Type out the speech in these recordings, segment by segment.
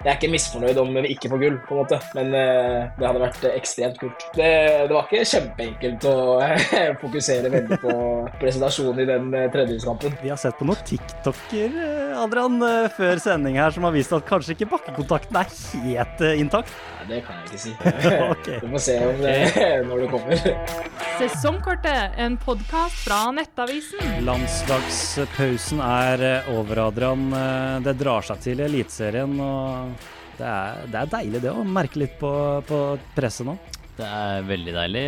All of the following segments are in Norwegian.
jeg er ikke misfornøyd om vi ikke får gull, på en måte, men eh, det hadde vært ekstremt kult. Det, det var ikke kjempeenkelt å fokusere veldig på presentasjonen i den eh. Vi har sett på noen TikToker Adrian, eh, før sending her som har vist at kanskje ikke bakkekontakten er helt intakt? Nei, det kan jeg ikke si. okay. Du må se om det, når det kommer. Sesongkortet, en podkast fra Nettavisen. Landslagspausen er over, Adrian. Det drar seg til Eliteserien. og det er, det er, deilig det å merke litt på, på presset nå. Det er veldig deilig.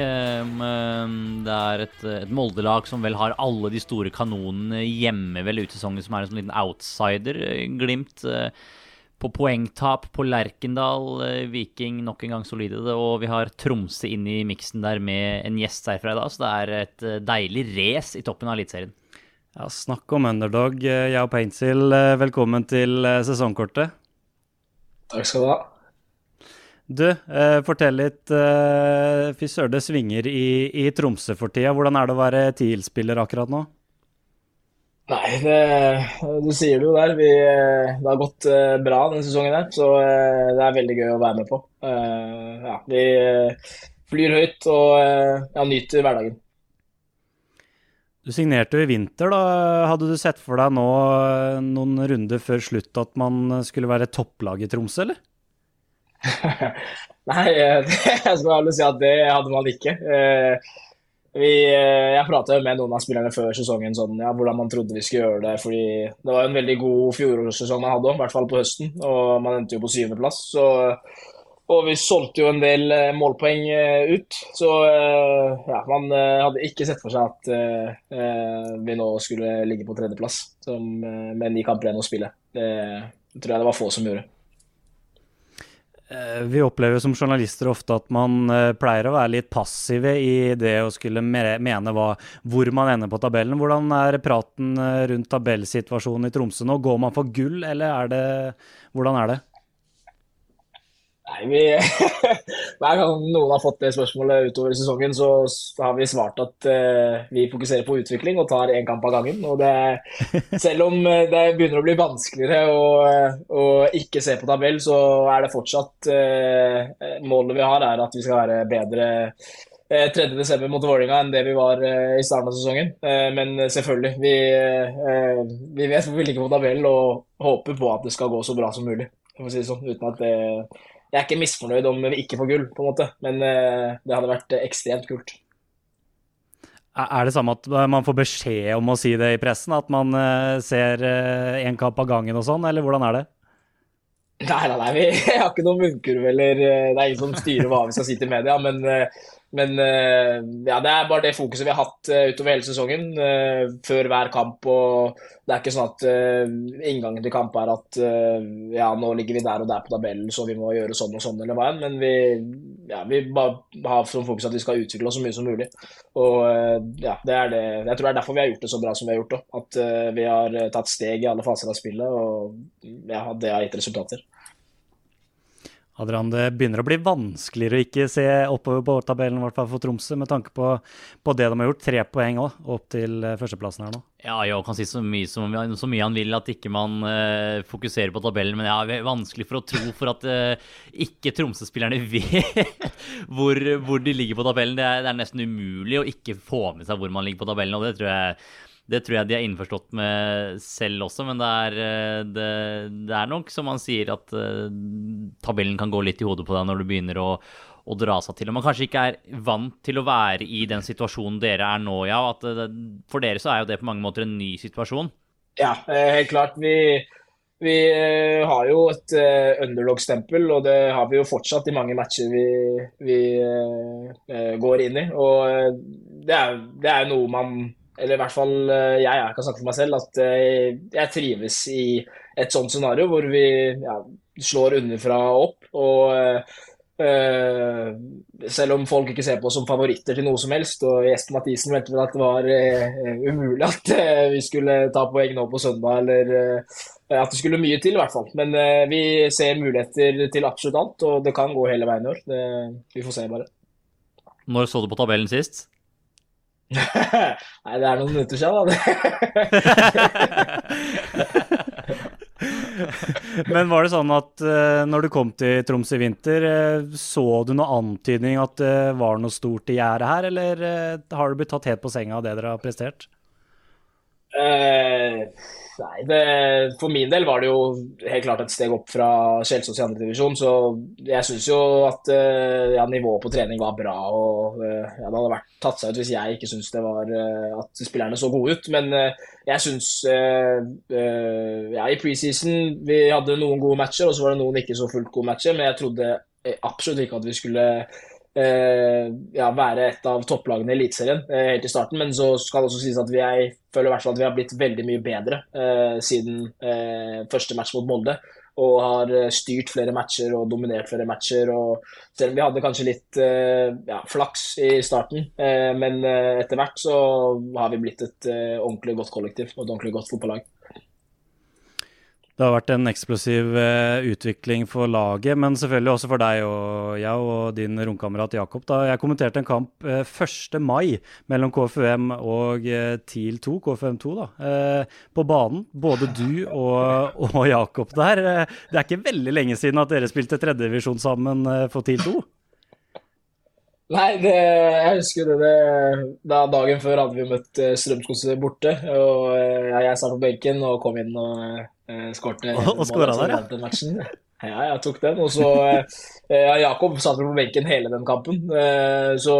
Det er et, et Molde-lag som vel har alle de store kanonene hjemme vel ut sesongen, som er en sånn liten outsider. Glimt eh, på poengtap på Lerkendal. Eh, Viking nok en gang solide. Og vi har Tromsø inn i miksen der med en gjest herfra i dag, så det er et eh, deilig race i toppen av Eliteserien. Ja, snakk om underdog. Jeg og Paintsil, velkommen til sesongkortet. Takk skal du ha. Du, eh, fortell litt. Eh, Fy søren, det svinger i, i, Tromsø for tida. Hvordan er det å være TIL-spiller akkurat nå? Nei, det, du sier det jo der. Vi, eh, det har gått eh, bra denne sesongen her, så eh, det er veldig gøy å være med på. Ja, vi flyr høyt og ja, nyter hverdagen. Du signerte jo i vinter, da. Hadde du sett for deg nå noen runder før slutt at man skulle være topplag i Tromsø, eller? Nei, jeg skal ærlig si at det hadde man ikke. Eh, vi, eh, jeg prata med noen av spillerne før sesongen sånn, ja, hvordan man trodde vi skulle gjøre det. fordi Det var jo en veldig god fjorårssesong man hadde, i hvert fall på høsten. Og man endte jo på syvendeplass. Og vi solgte jo en del eh, målpoeng eh, ut. Så eh, ja, man hadde ikke sett for seg at vi nå skulle ligge på tredjeplass med ni kamper igjen å spille. Det tror jeg det var få som gjorde. Vi opplever som journalister ofte at man pleier å være litt passive i det å skulle mene hva, hvor man ender på tabellen. Hvordan er praten rundt tabellsituasjonen i Tromsø nå? Går man for gull, eller er det Hvordan er det? Nei, vi, Hver gang noen har fått det spørsmålet utover sesongen, så har vi svart at uh, vi fokuserer på utvikling og tar én kamp av gangen. Og det, selv om eh, det begynner å bli vanskeligere å, eh, å ikke se på tabell, så er det fortsatt uh, Målet vi har, er at vi skal være bedre 3.12. mot Vålerenga enn det vi var i starten av sesongen. Men selvfølgelig, vi, vi vet hvor vi ligger på tabellen og håper på at det skal gå så bra som mulig. Si sånn, uten at det jeg er ikke misfornøyd om vi ikke får gull, på en måte, men uh, det hadde vært ekstremt kult. Er det samme at man får beskjed om å si det i pressen? At man ser én kamp av gangen og sånn, eller hvordan er det? Nei, nei, nei, vi har ikke noen munnkurv eller Det er ingen som styrer hva vi skal si til media. Men men eh, ja, det er bare det fokuset vi har hatt eh, utover hele sesongen, eh, før hver kamp. og Det er ikke sånn at inngangen til kamp er at ja, nå ligger vi der og der på tabellen, så vi må gjøre sånn og sånn, eller hva enn. Men vi, ja, vi bare har som fokus at vi skal utvikle oss så mye som mulig. Og ja, det er det. Jeg tror det er derfor vi har gjort det så bra som vi har gjort det. At vi har tatt steg i alle faser av spillet, og ja, det har gitt resultater. Adrian, det begynner å bli vanskeligere å ikke se oppover på tabellen, hvert fall for Tromsø, med tanke på, på, det de har gjort. Tre poeng òg, opp til eh, førsteplassen her nå. Ja, jeg kan si så mye, så mye, han vil at ikke man uh, fokuserer på tabellen, men det er vanskelig for å tro for at uh, ikke Tromsø-spillerne vet hvor, hvor, de ligger på tabellen. Det er, det er nesten umulig å ikke få med seg hvor man ligger på tabellen, og det tror jeg det tror jeg de er innforstått med selv også, men det er, eh, det, det er nok som man sier at uh, tabellen kan gå litt i hodet på deg når du begynner å, å, dra seg til. Og man kanskje ikke er vant til å være i den situasjonen dere er nå, ja. At det, for dere så er jo det på mange måter en ny situasjon. Ja, helt klart. Vi, vi har jo et underdog-stempel, og det har vi jo fortsatt i mange matcher vi, vi går inn i. Og det er, er noe man eller i hvert fall eh, jeg, jeg kan snakke for meg selv, at eh, jeg trives i et sånt scenario hvor vi ja, slår underfra opp. og Uh, selv om folk ikke ser på oss som favoritter til noe som helst, og Jesper Mathisen mente vel at det var uh, umulig at uh, vi skulle ta poeng nå på søndag, eller at det skulle mye til, i hvert fall. Men vi ser muligheter til absolutt alt, og det kan gå hele veien i år. Det, vi får se, bare. Når så du på tabellen sist? Nei, det er noen minutter siden, da. Men var det sånn at uh, når du kom til Troms i vinter, uh, så du noen antydning at det var noe stort i gjære her, eller uh, har du blitt tatt helt på senga av det dere har prestert? Nei, det, for min del var det jo helt klart et steg opp fra Kjelsås i andre divisjon, så jeg syns jo at ja, nivået på trening var bra. og ja, Det hadde vært tatt seg ut hvis jeg ikke syntes det var at spillerne så gode ut. Men jeg syns ja, i preseason vi hadde noen gode matcher, og så var det noen ikke så fullt gode matcher. Men jeg trodde absolutt ikke at vi skulle ja, være et av topplagene i Eliteserien helt i starten. Men så skal det også sies at jeg føler i hvert fall at vi har blitt veldig mye bedre siden første match mot Molde og har styrt flere matcher og dominert flere matcher. og Selv om vi hadde kanskje litt ja, flaks i starten, men etter hvert så har vi blitt et ordentlig godt kollektiv og et ordentlig godt fotballag. Det har vært en eksplosiv uh, utvikling for laget, men selvfølgelig også for deg og jeg og din romkamerat Jakob. Da jeg kommenterte en kamp uh, 1. mai mellom KFUM og uh, TIL 2, KFUM 2, da, på banen. Både du og, og Jakob der. det er ikke veldig lenge siden at dere spilte tredjedivisjon sammen for TIL 2? Nei, det, jeg husker det, det, da dagen før hadde vi møtt Strømskog borte. og Jeg satt på benken og kom inn og skårte og, skåra der, ja. Ja, jeg tok den. Og så ja, Jakob satt på benken hele den kampen. Så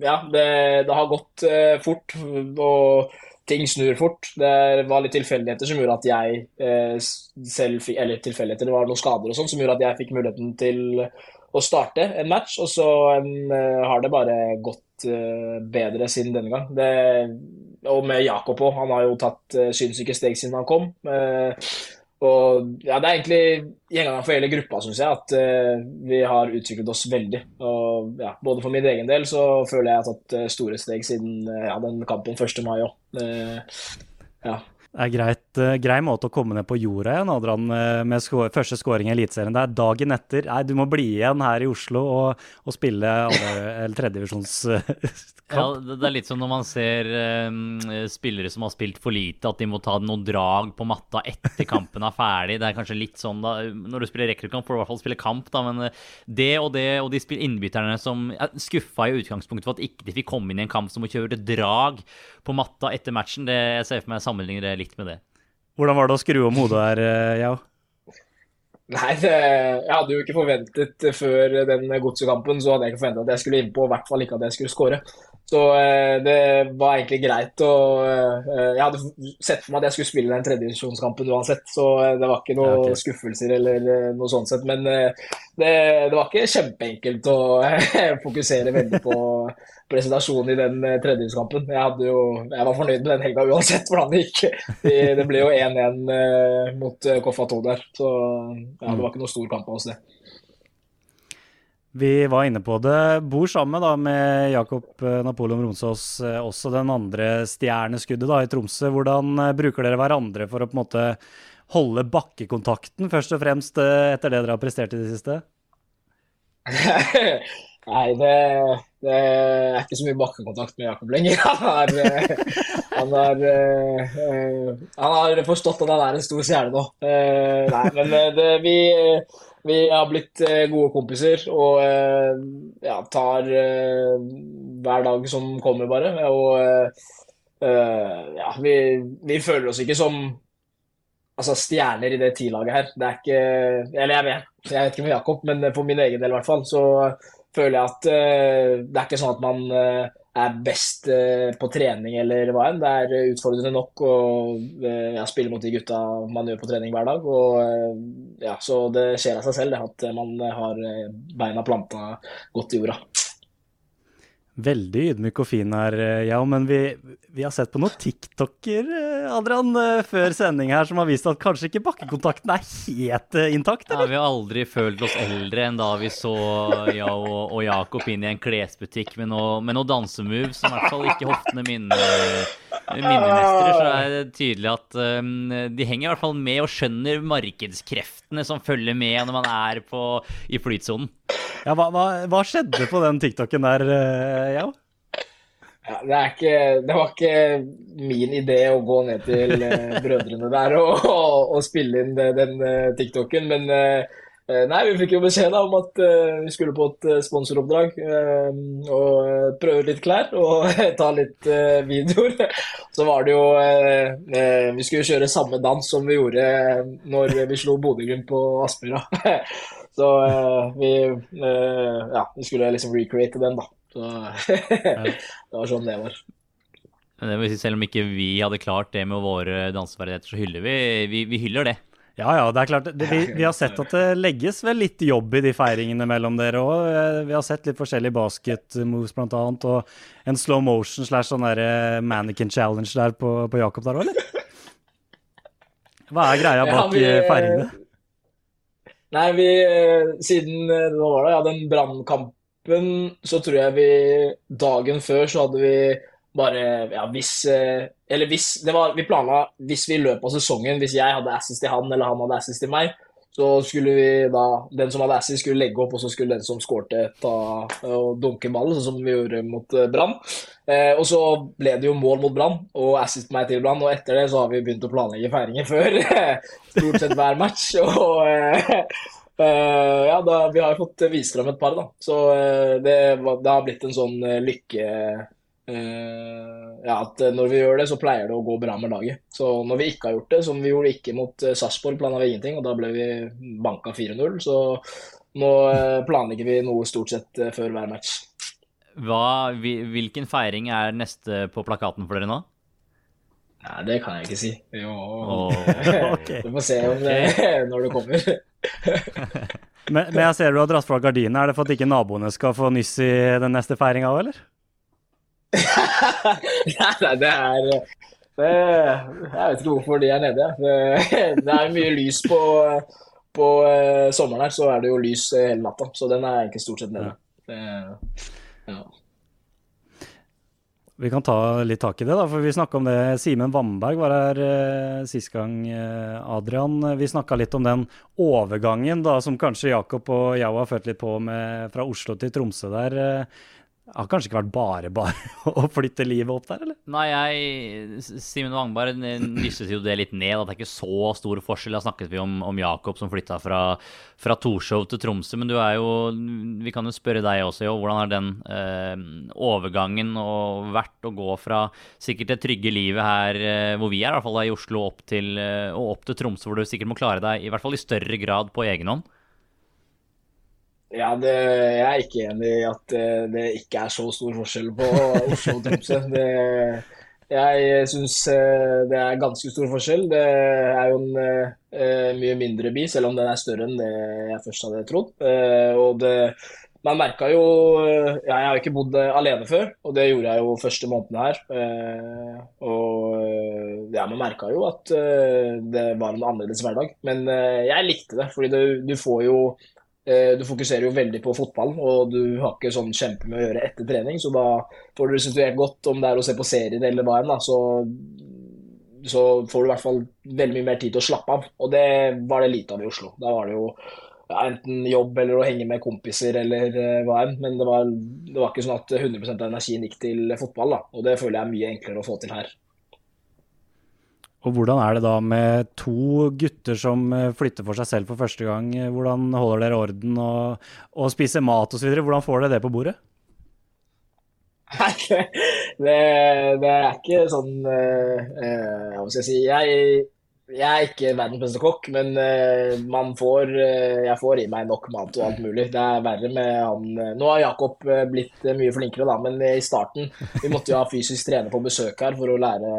ja, det, det, har gått fort. Og ting snur fort. Det var litt tilfeldigheter som gjorde at jeg selv fikk Eller tilfeldigheter, det var noen skader og sånn som gjorde at jeg fikk muligheten til å starte en match. Og så har det bare gått bedre siden denne gang. Det og med Jakob òg. Han har jo tatt synssyke sinnssyke steg siden han kom. Uh, og ja, Det er egentlig gjengangeren for hele gruppa, syns jeg, at uh, vi har utviklet oss veldig. Og ja, Både for min egen del så føler jeg at jeg har tatt uh, store steg siden ja, den kampen 1. mai òg. ja. Er greit, uh, grei måte å komme ned på jorda igjen, Adrian, med sko første skåring i Eliteserien. Er dagen etter. Nei, du må bli igjen her i Oslo og, og spille tredjedivisjonskamp. Ja, det er litt som når man ser um, spillere som har spilt for lite, at de må ta noen drag på matta etter kampen er ferdig. Det er kanskje litt sånn da, Når du spiller rekruttkamp, får du i hvert fall spille kamp, da, men det og det og de innbytterne som er skuffa i utgangspunktet for at ikke de fikk komme inn i en kamp som må kjøre drag på matta etter matchen, det jeg ser for meg sammenligner det litt med det. Hvordan var det å skru om hodet her, Yao? Nei, det, jeg hadde jo ikke forventet før den godsekampen så hadde jeg ikke forventet at jeg skulle innpå, i hvert fall ikke at jeg skulle skåre. Så eh, det var egentlig greit. Og, eh, jeg hadde sett for meg at jeg skulle spille den tredjedivisjonskampen uansett, så eh, det var ikke noen ja, okay. skuffelser eller noe sånt sett. Men det, det var ikke kjempeenkelt å fokusere veldig på presentasjonen i den tredjedivisjonskampen. Jeg, jeg var fornøyd med den helga uansett hvordan det gikk. Det ble jo 1-1 mot Koffa 2 der, så ja, det var ikke noe stor kamp av oss, det. Vi var inne på det. Bor sammen da med Jakob eh, Napoleon Romsås, eh, også den andre stjerneskuddet da i Tromsø. Hvordan eh, bruker dere hverandre for å på en måte holde bakkekontakten, først og fremst etter det dere har prestert i det siste? Nei, det, det, er ikke så mye bakkekontakt med Jakob lenger. Han har, han, har, han har, forstått at han er en stor stjerne nå. Nei, men det, vi vi har blitt eh, gode kompiser og eh, ja, tar eh, hver dag som kommer, bare. Og ja, vi, vi føler oss ikke som altså, stjerner i det T-laget her. Det er ikke Eller jeg vet, jeg vet ikke med Jakob, men for min egen del i hvert fall, så føler jeg at det er ikke sånn at man er best eh, på trening eller hva enn. Det er utfordrende nok å ja, spille mot de gutta man gjør på trening hver dag. Og, ja, så det skjer av seg selv det, at man har beina planta godt i jorda. Veldig ydmyk og fin her, ja, men vi, vi har sett på noen TikToker Adrian, før sending her som har vist at kanskje ikke bakkekontakten er helt intakt? Eller? Ja, vi har aldri følt oss eldre enn da vi så ja og, og Jakob inn i en klesbutikk med noe, noe dansemoves som i hvert fall ikke hoftene mine minnemestere, så er det tydelig at um, de henger i hvert fall med og skjønner markedskreftene som følger med når man er på, i flytsonen. Ja, hva, hva, hva, skjedde på den TikToken der, uh, ja? Ja, det, ikke, det var ikke min idé å gå ned til eh, brødrene der og, og, og spille inn den eh, TikToken, men eh, eh, Nei, vi fikk jo beskjed da om at eh, vi skulle på et eh, sponsoroppdrag eh, og eh, prøve litt klær og ta litt eh, videoer. Så var det jo eh, eh, Vi skulle kjøre samme dans som vi gjorde eh, når vi slo Bodø-Glimt på Aspmyra. Så eh, vi eh, Ja, vi skulle liksom recreate den, da. Så det var sånn det var. Det vil si, selv om ikke vi hadde klart det med våre danseferdigheter, så hyller vi, vi, vi hyller det. Ja, ja, det er klart. Det, vi, vi har sett at det legges vel litt jobb i de feiringene mellom dere òg. Vi har sett litt forskjellige basket-moves blant annet, og en slow motion slash sånn der mannequin challenge der på, på Jakob der òg, eller? Hva er greia Ja, bak vi- eh, feiringene? Nei, vi eh, Siden eh, Hva var det? Ja, den brannkampen, så tror jeg vi Dagen før så hadde vi bare Ja, hvis eh, Eller hvis det var Vi planla hvis vi i løpet av sesongen, hvis jeg hadde assist til han, eller han hadde assist til meg, så skulle vi da Den som hadde assist, skulle legge opp, og så skulle den som skårte, ta og dunke ballen, sånn som vi gjorde mot eh, Brann. Eh, og så ble det jo mål mot Brann, og assist meg til Brann, og etter det så har vi begynt å planlegge feiringer før. Stort sett hver match. Og eh, eh, ja, da, vi har jo fått vist fram et par, da. Så eh, det, det har blitt en sånn lykke Ja, at eh, når vi gjør det, så pleier det å gå bra med laget. Så når vi ikke har gjort det, som vi gjorde ikke mot eh, Sarpsborg, planla vi ingenting, og da ble vi banka 4-0. Så nå eh, planlegger vi noe stort sett eh, før hver match. Hva, hvil- hvilken feiring er neste på plakaten for dere nå? Nei, det kan jeg ikke si. Jo, Ok. Vi får se om det, når det kommer. Men, men jeg ser du har dratt fra gardinene. Er det for at ikke naboene skal få nyss i den neste feiringa òg, eller? Nei, det er det, Jeg vet ikke hvorfor de er nede. Det, det er mye lys på, på eh, sommeren her, så er det jo lys eh, hele natta. Så den er egentlig stort sett nede. Det, ja. Vi kan ta litt tak i det, da, for vi snakka om det. Simen Vamberg var her eh, sist gang, eh, Adrian. Vi snakka litt om den overgangen da, som kanskje Jakob og jeg har følt litt på med fra Oslo til Tromsø der. Eh, har kanskje ikke vært bare bare å flytte livet opp der, eller? Nei, jeg Simen Wangberg nysset jo det litt ned, at det er ikke så stor forskjell. Da snakket vi om, om Jakob som flytta fra, fra Torshov til Tromsø. Men du er jo Vi kan jo spørre deg også, jo. Hvordan har den eh, overgangen og vært å gå fra sikkert det trygge livet her eh, hvor vi er, i hvert fall da i Oslo, opp til, eh, og opp til Tromsø, hvor du sikkert må klare deg i hvert fall i større grad på egen hånd? Ja, det, jeg er ikke enig i at eh, det ikke er så stor forskjell på Oslo og Tromsø. Det, jeg syns det er ganske stor forskjell. Det er jo en uh, mye mindre by, selv om den er større enn det jeg først hadde trodd. Uh, og det, man merka jo eh, ja, Jeg har ikke bodd eh, alene før, og det gjorde jeg jo første måneden her. Uh, og eh, ja, man merka jo at eh, det var en annerledes hverdag. Men eh, jeg likte det, fordi du, du får jo Eh, Du fokuserer jo veldig på fotballen, og du har ikke sånn med å gjøre etter trening. Så da får du restituert godt om det er å se på serien eller hva enn. da, så, så får du i hvert fall veldig mye mer tid til å slappe av. Og det var det lite av i Oslo. Da var det jo ja, enten jobb eller å henge med kompiser eller eh, hva enn. Men det var, det var ikke sånn at 100 av energien gikk til fotball. da, Og det føler jeg er mye enklere å få til her. Og hvordan er det da med to gutter som eh, flytter for seg selv for første gang? Hvordan holder dere orden og, og spiser mat osv.? Hvordan får dere det på bordet? Nei, det, det er ikke sånn uh, uh, Hva skal jeg si jeg, jeg er ikke verdens beste kokk, men eh, man får eh, jeg får i meg nok mat og alt mulig. Det er verre med han eh, Nå har Jakob blitt mye flinkere, da, men i starten Vi måtte jo ha fysisk trener på besøk her for å lære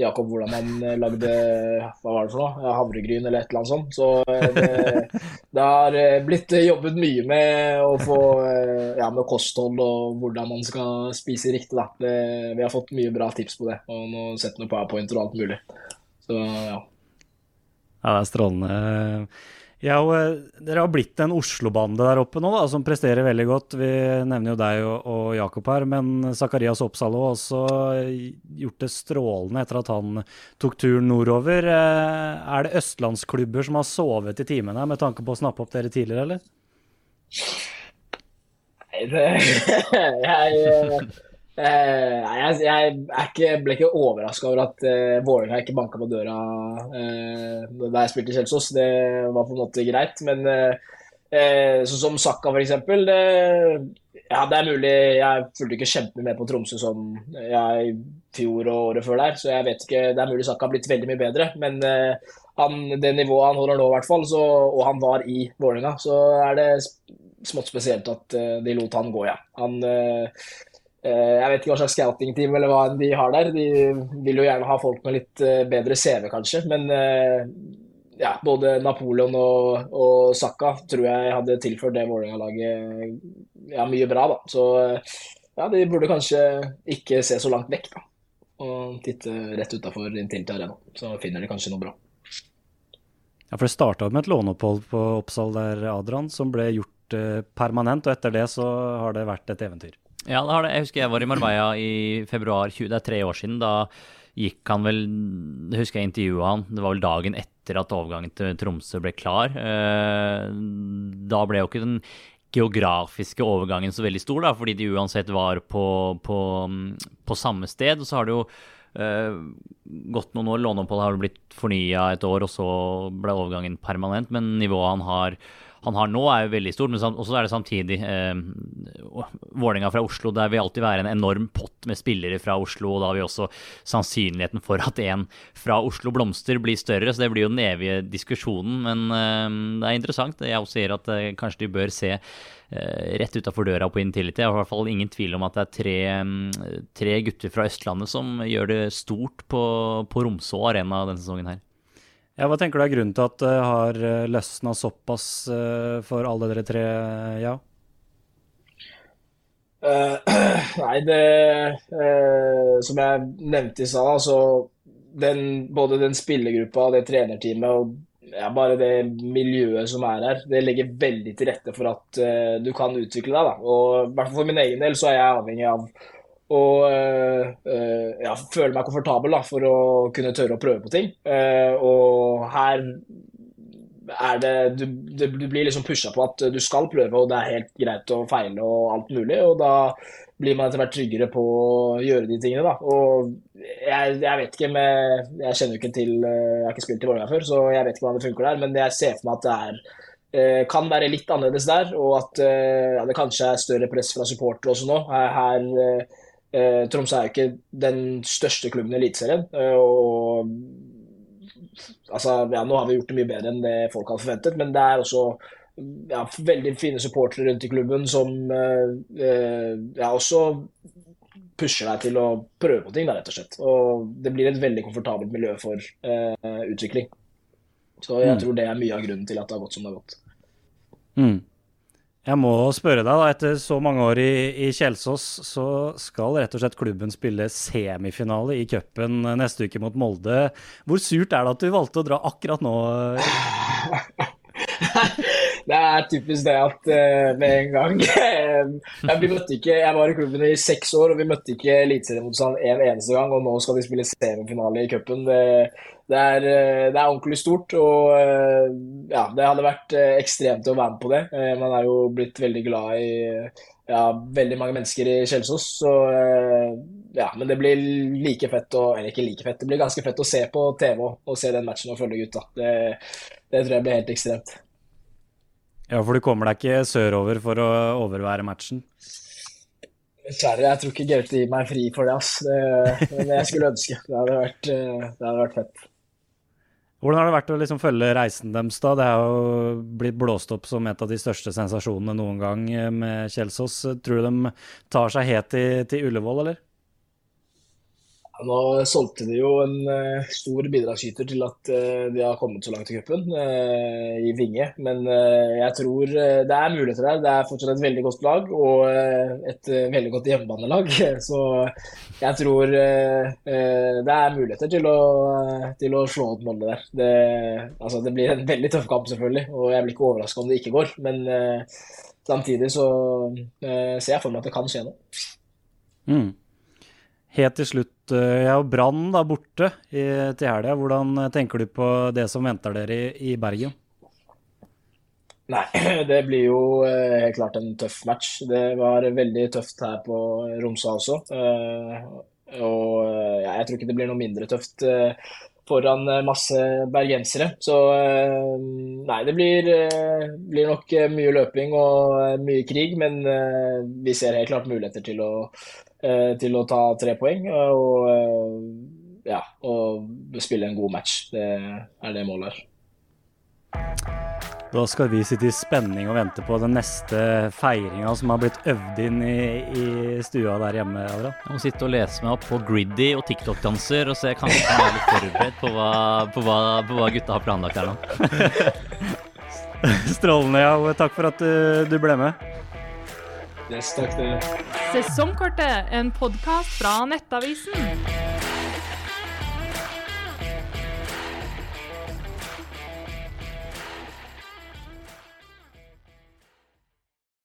Jakob hvordan han lagde Hva var det for noe? Havregryn eller et eller annet sånt. Så det, det har blitt jobbet mye med å få ja, med kosthold og hvordan man skal spise riktig. Da. Det, vi har fått mye bra tips på det, og nå sett på powerpointer og alt mulig. Så ja. Ja, det er strålende. Ja, eh, Dere har blitt en Oslo-bande der oppe nå, da, som presterer veldig godt. Vi nevner jo deg og, og Jakob her, men Zakarias Oppsalo har også gjort det strålende etter at han tok turen nordover. Eh, Er det østlandsklubber som har sovet i timene med tanke på å snappe opp dere tidligere, eller? Nei, det, jeg, jeg, Eh, jeg, jeg er ble ikke overraska over at eh, Vålerenga ikke banka på døra eh, da jeg spilte i Kjelsås. Det var på en måte greit. Men eh, eh, sånn som Sakka, eksempel. Ja, det er mulig. Jeg fulgte ikke kjempemye med på Tromsø som jeg i fjor og året før der, så jeg vet ikke. Det er mulig Sakka har blitt veldig mye bedre. Men eh, han, det nivået han holder nå, i hvert fall, så, og han var i Vålerenga, så er det smått spesielt at eh, de lot han gå, ja. Han eh, Eh, jeg vet ikke hva slags scouting-team eller hva de har der. De vil jo gjerne ha folk med litt eh, bedre CV, kanskje. Men eh, ja, både Napoleon og, og Saka tror jeg hadde tilført det Vålerenga-laget ja, mye bra. da. Så ja, de burde kanskje ikke se så langt vekk, da. Og titte rett utafor Intility Arena. Så finner de kanskje noe bra. Ja, for Det starta med et låneopphold på Oppsal der, Adrian, som ble gjort permanent. Og etter det så har det vært et eventyr. Ja, det har det. Jeg husker jeg var i Marbella i februar 20, det er tre år siden. Da gikk han vel Det husker jeg intervjua han. Det var vel dagen etter at overgangen til Tromsø ble klar. Eh, da ble jo ikke den geografiske overgangen så veldig stor, da, fordi de uansett var på, på, på samme sted. Og så har det jo gått noen år. Låneoppholdet har blitt fornya et år, og så ble overgangen permanent. Men nivået han har han har nå, er jo veldig stort. Men også er det samtidig eh, Vålerenga fra Oslo. Der vil alltid være en enorm pott med spillere fra Oslo. Og da vil også sannsynligheten for at en fra Oslo blomster blir større. Så det blir jo den evige diskusjonen. Men eh, det er interessant. Jeg også sier at eh, kanskje de bør se eh, rett utafor døra på Intility. Jeg har i hvert fall ingen tvil om at det er tre, mm, tre gutter fra Østlandet som gjør det stort på, på Romså Arena denne sesongen her. Ja, Hva tenker du er grunnen til at det har eh, løsna såpass eh, for alle dere tre, ja? Uh, nei, det uh, Som jeg nevnte i stad, altså den, både den spillergruppa det trenerteamet og ja, bare det miljøet som er her, det legger veldig til rette for at uh, du kan utvikle deg. Da. Og for min egen del så er jeg avhengig av å uh, ja, føle meg komfortabel da, for å kunne tørre å prøve på ting. Uh, og her er det du, du, blir liksom pusha på at du skal prøve, og det er helt greit å feile og alt mulig. Og da blir man etter hvert tryggere på å gjøre de tingene, da. Og jeg, jeg vet ikke med Jeg kjenner ikke til Jeg har ikke spilt i Vålerenga før, så jeg vet ikke hvordan det funker der, men jeg ser for meg at det er kan være litt annerledes der, og at ja, det kanskje er større press fra supportere også nå. Her, her Eh, Tromsø er jo ikke den største klubben i Eliteserien. Eh, og altså, ja, nå har vi gjort det mye bedre enn det folk hadde forventet, men det er også ja, veldig fine supportere rundt i klubben som eh, eh, ja, også pusher deg til å prøve på ting, da, rett og slett. Og det blir et veldig komfortabelt miljø for eh, utvikling. Så jeg mm. tror det er mye av grunnen til at det har gått som det har gått. Mm. Jeg må spørre deg, da. Etter så mange år i, i Kjelsås, så skal rett og slett klubben spille semifinale i cupen neste uke mot Molde. Hvor surt er det at du valgte å dra akkurat nå? det er typisk det at uh, med en gang uh, vi møtte ikke, Jeg var i klubben i seks år, og vi møtte ikke eliteseriemotstand en eneste gang. Og nå skal de spille semifinale i cupen. Det, det, er, uh, det, er ordentlig stort. Og ja, det hadde vært ekstremt å være med på det. man er jo blitt veldig glad i ja, veldig mange mennesker i Kjelsås. Så ja, men det blir like fett å Eller ikke like fett, det blir ganske fett å se på TV og se den matchen og følge gutta. Det, det tror jeg blir helt ekstremt. Ja, for du kommer deg ikke sørover for å overvære matchen? Dessverre. Jeg tror ikke Gaute gir meg fri for det, ass. Det, men jeg skulle ønske. Det hadde vært, eh, det hadde vært fett. Hvordan har det vært å liksom følge reisen deres? da? Det har jo blitt blåst opp som et av de største sensasjonene noen gang med Kjelsås. Tror du de tar seg helt til, til Ullevål, eller? Nå solgte de jo en uh, stor bidragsyter til at uh, de har kommet så langt i cupen, uh, i Vinge. Men jeg tror det er muligheter der. Det er fortsatt et veldig godt lag og et veldig godt hjemmebanelag. Så jeg tror det er muligheter til å, til å slå ut Molde der. Det, altså, det, blir en veldig tøff kamp, selvfølgelig, og jeg blir ikke overraska om det ikke går. Men samtidig så ser jeg for meg at det kan skje noe. Mm. Helt til slutt, eh, og Brann da borte i, til helga. Hvordan tenker du på det som venter dere i, i Bergen? Nei, det blir jo eh, helt klart en tøff match. Det var veldig tøft her på Romsa også. Eh, og eh, ja, jeg tror ikke det blir noe mindre tøft eh, foran eh, masse bergensere. Så eh, nei, det blir, eh, blir nok eh, mye løping og eh, mye krig, men eh, vi ser helt klart muligheter til å, eh, til å ta tre poeng. Og eh, ja, og spille en god match. Det er det målet her. Da skal vi sitte i spenning og vente på den neste feiringa som har blitt øvd inn i, i stua der hjemme. Adrian. Jeg må sitte og lese meg opp på Griddy og TikTok-danser og se kanskje jeg er litt forberedt på hva, på, hva, på hva gutta har planlagt her nå. Strålende, ja. Takk for at du, du ble med. Yes, takk dere. Sesongkortet, en podkast fra Nettavisen.